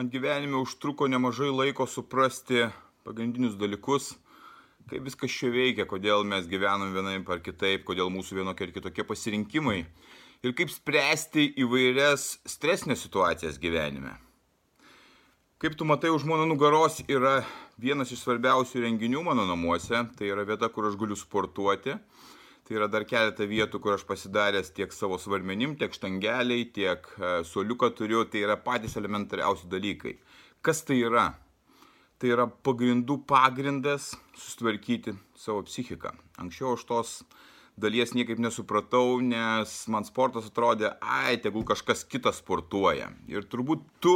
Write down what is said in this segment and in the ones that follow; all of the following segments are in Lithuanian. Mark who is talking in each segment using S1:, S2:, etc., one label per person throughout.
S1: Man gyvenime užtruko nemažai laiko suprasti pagrindinius dalykus, kaip viskas čia veikia, kodėl mes gyvenam vienaip ar kitaip, kodėl mūsų vienokie ir kitokie pasirinkimai ir kaip spręsti įvairias stresinės situacijas gyvenime. Kaip tu matai, už mano nugaros yra vienas iš svarbiausių renginių mano namuose, tai yra vieta, kur aš galiu sportuoti Tai yra dar keletą vietų, kur aš pasidaręs tiek savo svarmenim, tiek štangeliai, tiek e, soliuką turiu. Tai yra patys elementariausi dalykai. Kas tai yra? Tai yra pagrindų pagrindas sustvarkyti savo psichiką. Anksčiau aš tos dalies niekaip nesupratau, nes man sportas atrodė, ai, tegul kažkas kitas sportuoja. Ir turbūt tu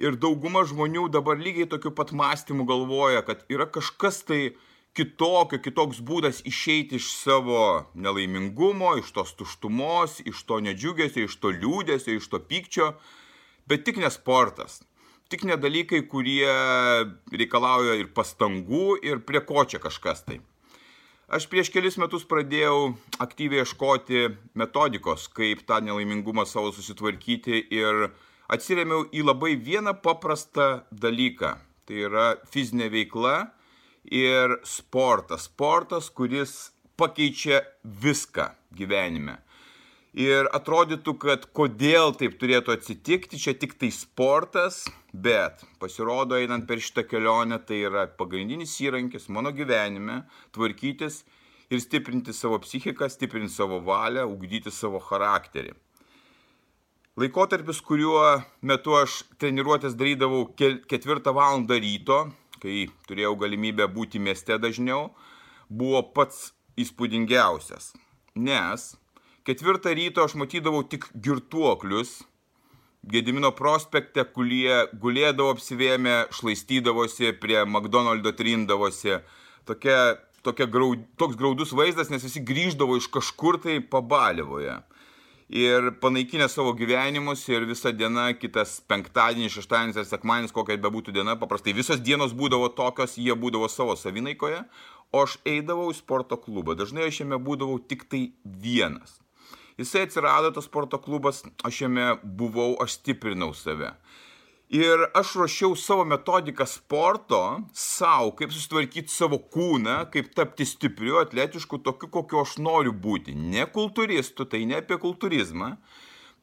S1: ir dauguma žmonių dabar lygiai tokiu pat mąstymu galvoja, kad yra kažkas tai kitokio, kitoks būdas išeiti iš savo nelaimingumo, iš tos tuštumos, iš to nedžiugesio, iš to liūdėsio, iš to pykčio, bet tik ne sportas. Tik ne dalykai, kurie reikalauja ir pastangų, ir prie ko čia kažkas tai. Aš prieš kelis metus pradėjau aktyviai ieškoti metodikos, kaip tą nelaimingumą savo susitvarkyti ir atsiremiau į labai vieną paprastą dalyką. Tai yra fizinė veikla ir sportas. Sportas, kuris pakeičia viską gyvenime. Ir atrodytų, kad kodėl taip turėtų atsitikti, čia tik tai sportas, bet pasirodo, einant per šitą kelionę, tai yra pagrindinis įrankis mano gyvenime tvarkytis ir stiprinti savo psichiką, stiprinti savo valią, ugdyti savo charakterį. Laikotarpis, kuriuo metu aš treniruotės darydavau ketvirtą valandą ryto, kai turėjau galimybę būti mieste dažniau, buvo pats įspūdingiausias. Nes ketvirtą ryto aš matydavau tik girtuoklius, Gedimino prospekte, kurie gulėdavo apsivėmę, šlaistydavosi, prie McDonald'o trindavosi. Tokia, tokia graud, toks graudus vaizdas, nes visi grįždavo iš kažkur tai pabalivoje ir panaikinę savo gyvenimus ir visa diena, kitas penktadienis, šeštadienis ar sekmadienis, kokia bebūtų diena, paprastai visos dienos būdavo tokios, jie būdavo savo savinaikoje, o aš eidavau į sporto klubą. Dažnai aš jame būdavau tik tai vienas. Jisai atsirado, tas sporto klubas, aš jame buvau, aš stiprinau save. Ir aš ruošiau savo metodiką sporto savo, kaip susitvarkyti savo kūną, kaip tapti stipriu, atletišku, tokiu, kokiu aš noriu būti. Ne kultūristu, tai ne apie kultūrizmą,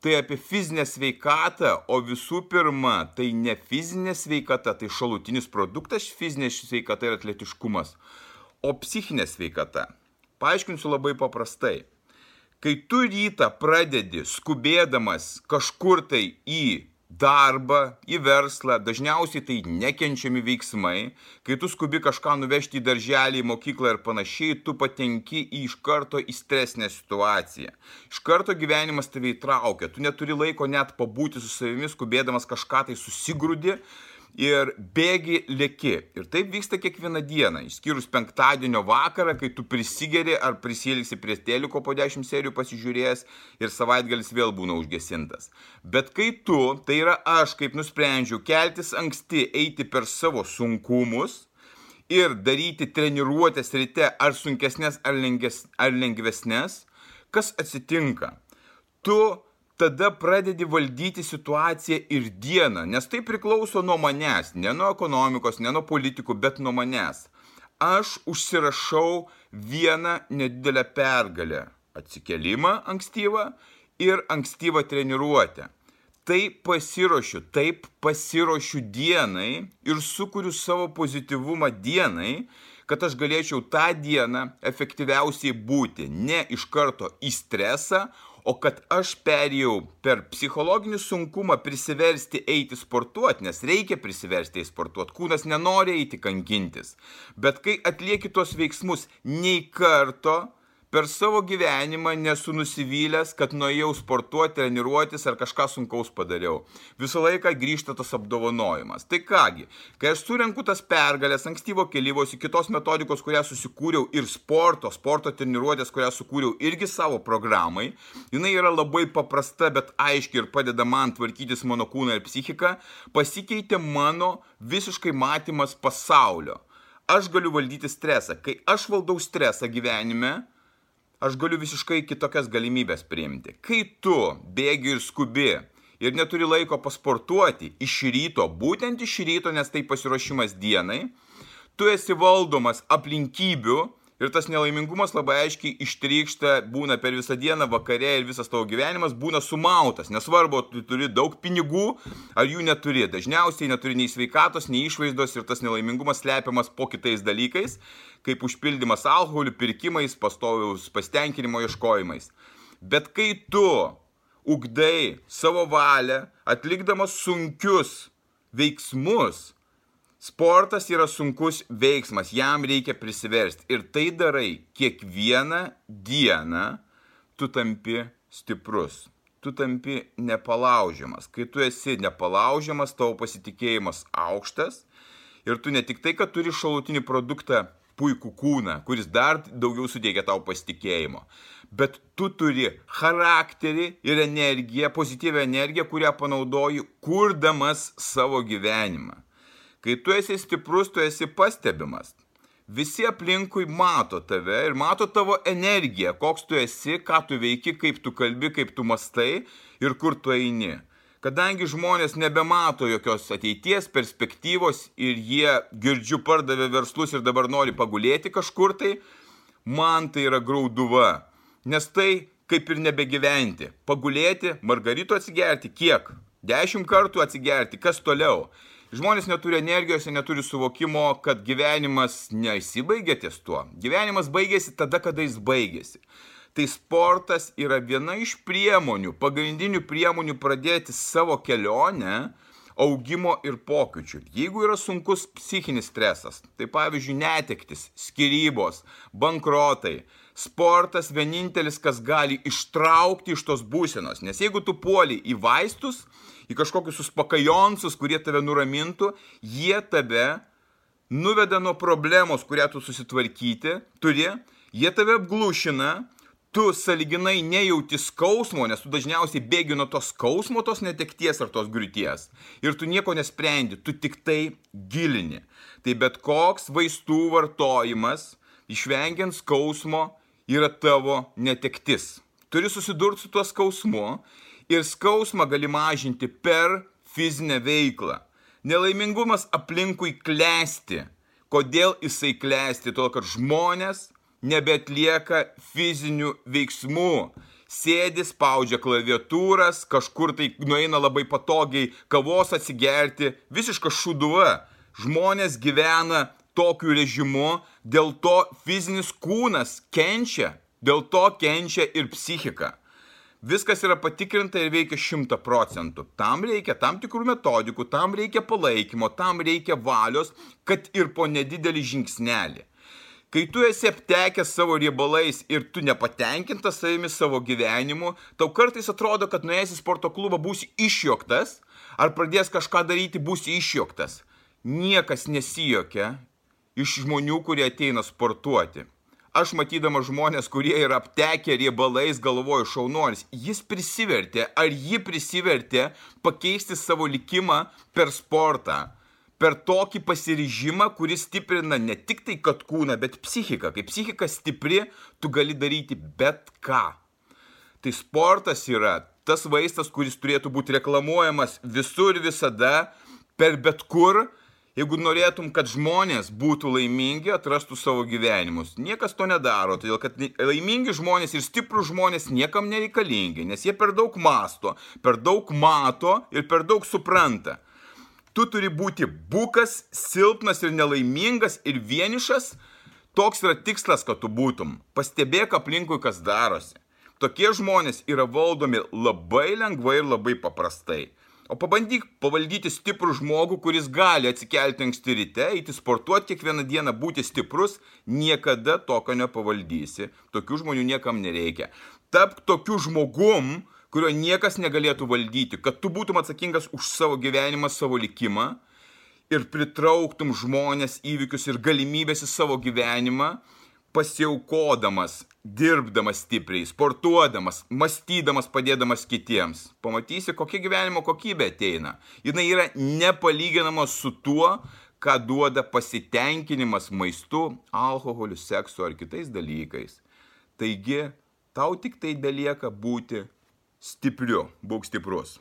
S1: tai apie fizinę sveikatą, o visų pirma, tai ne fizinė sveikata, tai šalutinis produktas fizinė sveikata ir atletiškumas, o psichinė sveikata. Paaiškinsiu labai paprastai. Kai tu rytą pradedi skubėdamas kažkur tai į darbą, į verslą, dažniausiai tai nekenčiami veiksmai, kai tu skubi kažką nuvežti į darželį, į mokyklą ir panašiai, tu patenki į iš karto į stresinę situaciją. Iš karto gyvenimas tave įtraukia, tu neturi laiko net pabūti su savimi, skubėdamas kažką tai susigrūdi ir bėgi lėki. Ir taip vyksta kiekvieną dieną, išskyrus penktadienio vakarą, kai tu prisigeri ar prisilgsi prie teliko po 10 serijų pasižiūrėjęs ir savaitgalis vėl būna užgesintas. Bet kai tu, tai yra aš, kaip nusprendžiau, keltis anksti, eiti per savo sunkumus ir daryti treniruotės ryte ar sunkesnės ar, lenges, ar lengvesnės, kas atsitinka? Tu tada pradedi valdyti situaciją ir dieną, nes tai priklauso nuo manęs, ne nuo ekonomikos, ne nuo politikų, bet nuo manęs. Aš užsirašau vieną nedidelę pergalę - atsikelimą ankstyvą ir ankstyvą treniruotę. Tai pasiruošiu, taip pasiruošiu dienai ir sukuriu savo pozityvumą dienai, kad aš galėčiau tą dieną efektyviausiai būti, ne iš karto į stresą, o kad aš perėjau per psichologinį sunkumą prisiversti eiti sportuoti, nes reikia prisiversti eiti sportuoti, kūnas nenori eiti kankintis. Bet kai atlieki tos veiksmus nei karto, per savo gyvenimą nesu nusivylęs, kad nuėjau sportuoti, treniruotis ar kažką sunkaus padariau. Visą laiką grįžta tas apdovanojimas. Tai kągi, kai aš surenku tas pergalės ankstyvo kelyvos į kitos metodikos, kurią susikūriau ir sporto, sporto treniruotės, kurią sukūriau irgi savo programai, jinai yra labai paprasta, bet aiški ir padeda man tvarkytis mano kūną ir psichiką, pasikeitė mano visiškai matymas pasaulio. Aš galiu valdyti stresą. Kai aš valdau stresą gyvenime, aš galiu visiškai kitokias galimybės priimti. Kai tu bėgi ir skubi ir neturi laiko pasportuoti iš ryto, būtent iš ryto, nes tai pasiruošimas dienai, tu esi valdomas aplinkybių ir tas nelaimingumas labai aiškiai ištrykšta, būna per visą dieną, vakare ir visas tavo gyvenimas būna sumautas. Nesvarbu, tu turi daug pinigų ar jų neturi. Dažniausiai neturi nei sveikatos, nei išvaizdos ir tas nelaimingumas slepiamas po kitais dalykais, kaip užpildymas alkoholiu, pirkimais, pastoviaus pasitenkinimo ieškojimais. Bet kai tu ugdai savo valią, atlikdamas sunkius veiksmus, Sportas yra sunkus veiksmas, jam reikia prisiversti. Ir tai darai kiekvieną dieną, tu tampi stiprus. Tu tampi nepalaužiamas. Kai tu esi nepalaužiamas, tavo pasitikėjimas aukštas. Ir tu ne tik tai, kad turi šalutinį produktą puikų kūną, kuris dar daugiau suteikia tau pasitikėjimo, bet tu turi charakterį ir energiją, pozityvę energiją, kurią panaudoji kurdamas savo gyvenimą. Kai tu esi stiprus, tu esi pastebimas. Visi aplinkui mato tave ir mato tavo energiją, koks tu esi, ką tu veiki, kaip tu kalbi, kaip tu mastai ir kur tu eini. Kadangi žmonės nebemato jokios ateities perspektyvos ir jie girdžiu pardavė verslus ir dabar nori pagulėti kažkur tai, man tai yra grauduva. Nes tai kaip ir nebegyventi. Pagulėti, margarito atsigerti, kiek? Dešimt kartų atsigerti, kas toliau? Žmonės neturi energijos ir neturi suvokimo, kad gyvenimas neįsibaigia ties tuo. Gyvenimas baigėsi tada, kada jis baigėsi. Tai sportas yra viena iš priemonių, pagrindinių priemonių pradėti savo kelionę augimo ir pokyčių. Jeigu yra sunkus psichinis stresas, tai pavyzdžiui netektis, skirybos, bankrotai, sportas vienintelis, kas gali ištraukti iš tos būsenos. Nes jeigu tu puoli į vaistus, į kažkokius uspakajonsus, kurie tave nuramintų, jie tave nuveda nuo problemos, kurią tu susitvarkyti turi, jie tave apglušina, tu saliginai nejauti skausmo, nes tu dažniausiai bėgi nuo to skausmo, tos netekties ar tos griūties. Ir tu nieko nesprendi, tu tik tai gilini. Tai bet koks vaistų vartojimas, išvengiant skausmo, yra tavo netektis. Turi susidurti su tuo skausmu ir skausmą gali mažinti per fizinę veiklą. Nelaimingumas aplinkui klesti. Kodėl jisai klesti? Todėl, kad žmonės nebetlieka fizinių veiksmų. Sėdi, spaudžia klaviatūras, kažkur tai nueina labai patogiai kavos atsigerti, visiška šuduva. Žmonės gyvena tokiu režimu, dėl to fizinis kūnas kenčia, dėl to kenčia ir psichika. Viskas yra patikrinta ir veikia šimta procentų. Tam reikia tam tikrų metodikų, tam reikia palaikymo, tam reikia valios, kad ir po nedidelį žingsnelį. Kai tu esi aptekęs savo riebalais ir tu nepatenkintas savimi savo gyvenimu, tau kartais atrodo, kad nuėjęs į sporto klubą būsi išjoktas, ar pradės kažką daryti būsi išjoktas. Niekas nesijokia iš žmonių, kurie ateina sportuoti aš matydamas žmonės, kurie yra aptekę riebalais, galvoju šaunuolis, jis prisivertė, ar ji prisivertė pakeisti savo likimą per sportą. Per tokį pasiryžimą, kuris stiprina ne tik tai kad kūną, bet psichiką. Kai psichika stipri, tu gali daryti bet ką. Tai sportas yra tas vaistas, kuris turėtų būti reklamuojamas visur visada, per bet kur, Jeigu norėtum, kad žmonės būtų laimingi, atrastų savo gyvenimus. Niekas to nedaro, todėl kad laimingi žmonės ir stiprus žmonės niekam nereikalingi, nes jie per daug masto, per daug mato ir per daug supranta. Tu turi būti bukas, silpnas ir nelaimingas ir vienišas. Toks yra tikslas, kad tu būtum. Pastebėk aplinkui, kas darosi. Tokie žmonės yra valdomi labai lengvai ir labai paprastai. O pabandyk pavaldyti stiprų žmogų, kuris gali atsikelti anksti ryte, eiti sportuoti kiekvieną dieną, būti stiprus, niekada tokio nepavaldysi. Tokių žmonių niekam nereikia. Tapk tokiu žmogum, kurio niekas negalėtų valdyti, kad tu būtum atsakingas už savo gyvenimą, savo likimą ir pritrauktum žmonės, įvykius ir galimybės į savo gyvenimą, pasiaukodamas, dirbdamas stipriai, sportuodamas, mąstydamas, padėdamas kitiems. Pamatysi, kokia gyvenimo kokybė ateina. Jis yra nepalyginama su tuo, ką duoda pasitenkinimas maistu, alkoholiu, seksu ar kitais dalykais. Taigi, tau tik tai belieka būti stipriu, būk stiprus.